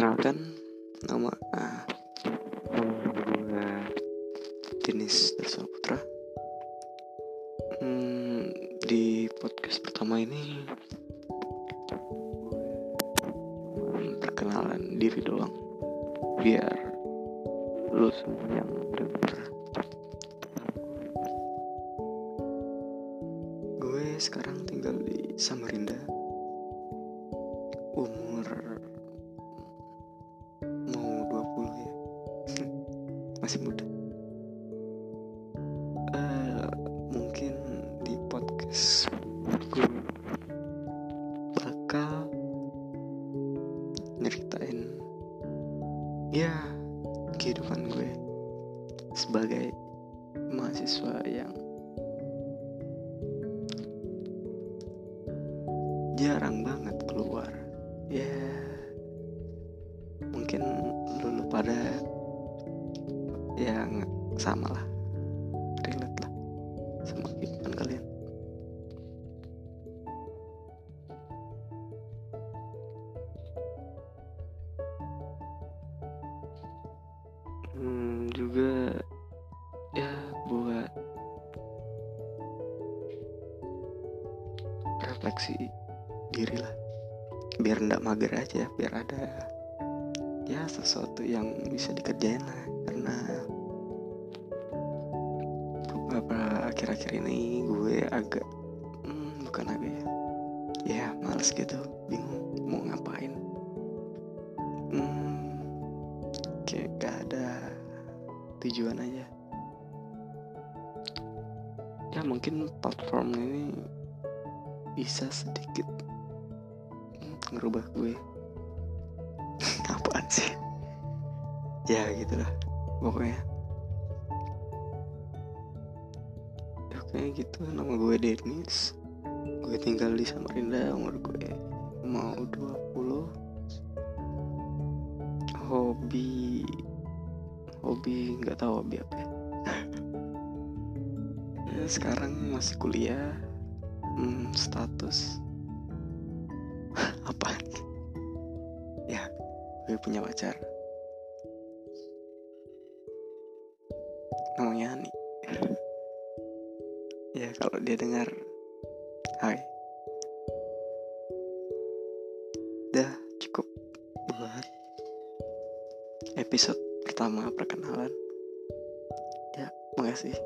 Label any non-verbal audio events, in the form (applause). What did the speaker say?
perkenalkan nama uh, nama gue Denis Dasar Putra. Hmm, di podcast pertama ini perkenalan diri doang biar lu semua yang denger gue sekarang tinggal di Samarinda umur masih muda. Eh, mungkin di podcast gue bakal nyeritain ya kehidupan gue sebagai mahasiswa yang jarang banget keluar. Ya mungkin lulu pada yang sama lah. Relate lah sama kehidupan kalian. Hmm, juga ya buat refleksi diri lah. Biar ndak mager aja biar ada ya sesuatu yang bisa dikerjain lah karena beberapa akhir-akhir ini gue agak hmm, bukan agak ya ya males gitu bingung mau ngapain. Hmm, kayak gak ada tujuan aja. Ya mungkin platform ini bisa sedikit hmm, ngerubah gue sih. Ya gitulah. Pokoknya. Oke gitu nama gue Dennis. Gue tinggal di Samarinda umur gue mau 20 hobi hobi nggak tahu hobi apa ya. (laughs) Sekarang masih kuliah. Hmm, status gue punya pacar. Namanya Hani. Ya kalau dia dengar hai. Dah cukup buat episode pertama perkenalan. Ya makasih